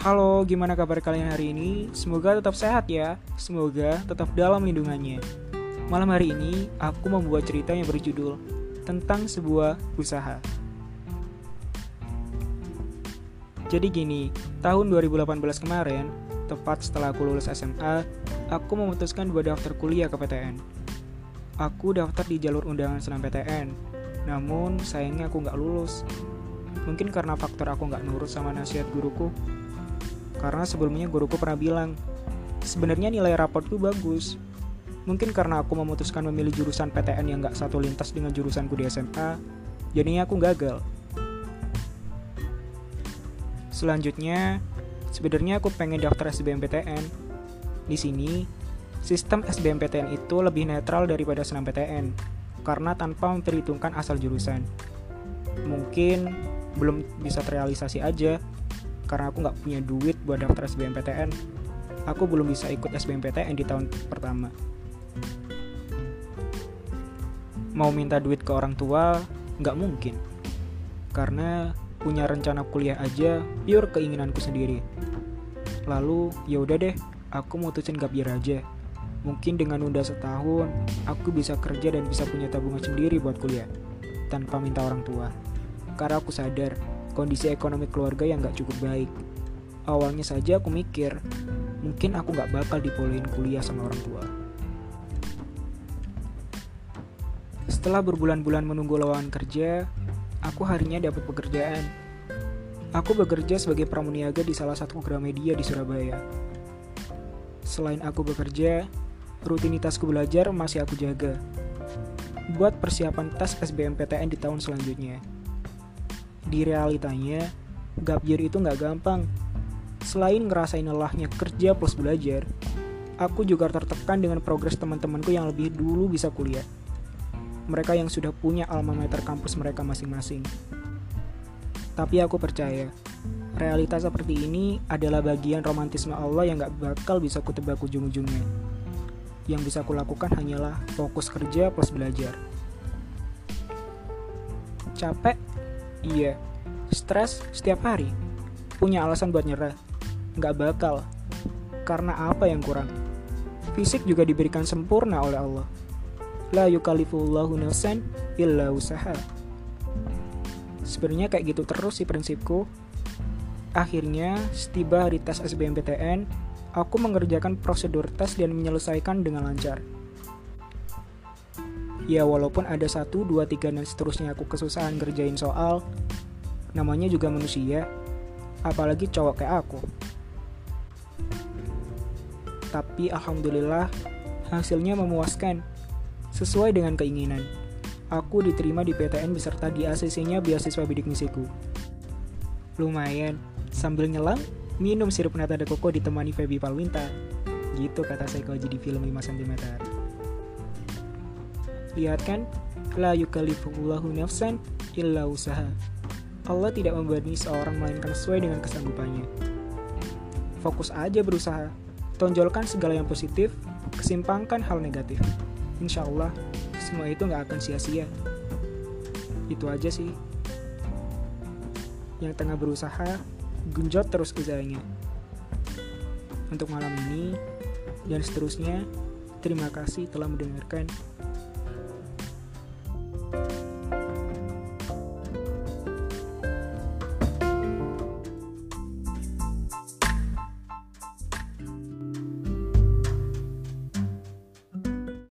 Halo, gimana kabar kalian hari ini? Semoga tetap sehat ya. Semoga tetap dalam lindungannya. Malam hari ini, aku membuat cerita yang berjudul tentang sebuah usaha. Jadi gini, tahun 2018 kemarin, tepat setelah aku lulus SMA, aku memutuskan buat daftar kuliah ke PTN. Aku daftar di jalur undangan senam PTN, namun sayangnya aku nggak lulus. Mungkin karena faktor aku nggak nurut sama nasihat guruku, karena sebelumnya guruku pernah bilang, sebenarnya nilai rapor itu bagus. Mungkin karena aku memutuskan memilih jurusan PTN yang gak satu lintas dengan jurusanku di SMA, jadinya aku gagal. Selanjutnya, sebenarnya aku pengen daftar SBMPTN. Di sini, sistem SBMPTN itu lebih netral daripada senam PTN, karena tanpa memperhitungkan asal jurusan. Mungkin belum bisa terrealisasi aja, karena aku nggak punya duit buat daftar SBMPTN aku belum bisa ikut SBMPTN di tahun pertama. Mau minta duit ke orang tua nggak mungkin. Karena punya rencana kuliah aja pure keinginanku sendiri. Lalu ya udah deh aku mutusin gap year aja. Mungkin dengan nunda setahun aku bisa kerja dan bisa punya tabungan sendiri buat kuliah tanpa minta orang tua. Karena aku sadar kondisi ekonomi keluarga yang gak cukup baik. Awalnya saja aku mikir, mungkin aku gak bakal dibolehin kuliah sama orang tua. Setelah berbulan-bulan menunggu lowongan kerja, aku harinya dapat pekerjaan. Aku bekerja sebagai pramuniaga di salah satu Gramedia di Surabaya. Selain aku bekerja, rutinitasku belajar masih aku jaga. Buat persiapan tes SBMPTN di tahun selanjutnya di realitanya gap year itu nggak gampang. Selain ngerasain lelahnya kerja plus belajar, aku juga tertekan dengan progres teman-temanku yang lebih dulu bisa kuliah. Mereka yang sudah punya alma mater kampus mereka masing-masing. Tapi aku percaya, realitas seperti ini adalah bagian romantisme Allah yang gak bakal bisa kutebak ujung-ujungnya. Yang bisa kulakukan hanyalah fokus kerja plus belajar. Capek Iya, stres setiap hari. Punya alasan buat nyerah. Nggak bakal. Karena apa yang kurang? Fisik juga diberikan sempurna oleh Allah. La yukalifullahu nafsan illa usaha. Sebenarnya kayak gitu terus sih prinsipku. Akhirnya, setiba hari tes SBMPTN, aku mengerjakan prosedur tes dan menyelesaikan dengan lancar. Ya walaupun ada satu, dua, tiga, dan seterusnya aku kesusahan ngerjain soal, namanya juga manusia, apalagi cowok kayak aku. Tapi alhamdulillah hasilnya memuaskan, sesuai dengan keinginan. Aku diterima di PTN beserta di ACC-nya beasiswa bidik misiku. Lumayan, sambil nyelam, minum sirup nata de koko ditemani Feby Palwinta. Gitu kata psikologi di film 5 cm. Lihat kan, la yukallifullahu nafsan illa usaha. Allah tidak membebani seorang melainkan sesuai dengan kesanggupannya. Fokus aja berusaha, tonjolkan segala yang positif, kesimpangkan hal negatif. Insya Allah, semua itu nggak akan sia-sia. Itu aja sih. Yang tengah berusaha, genjot terus usahanya. Untuk malam ini, dan seterusnya, terima kasih telah mendengarkan.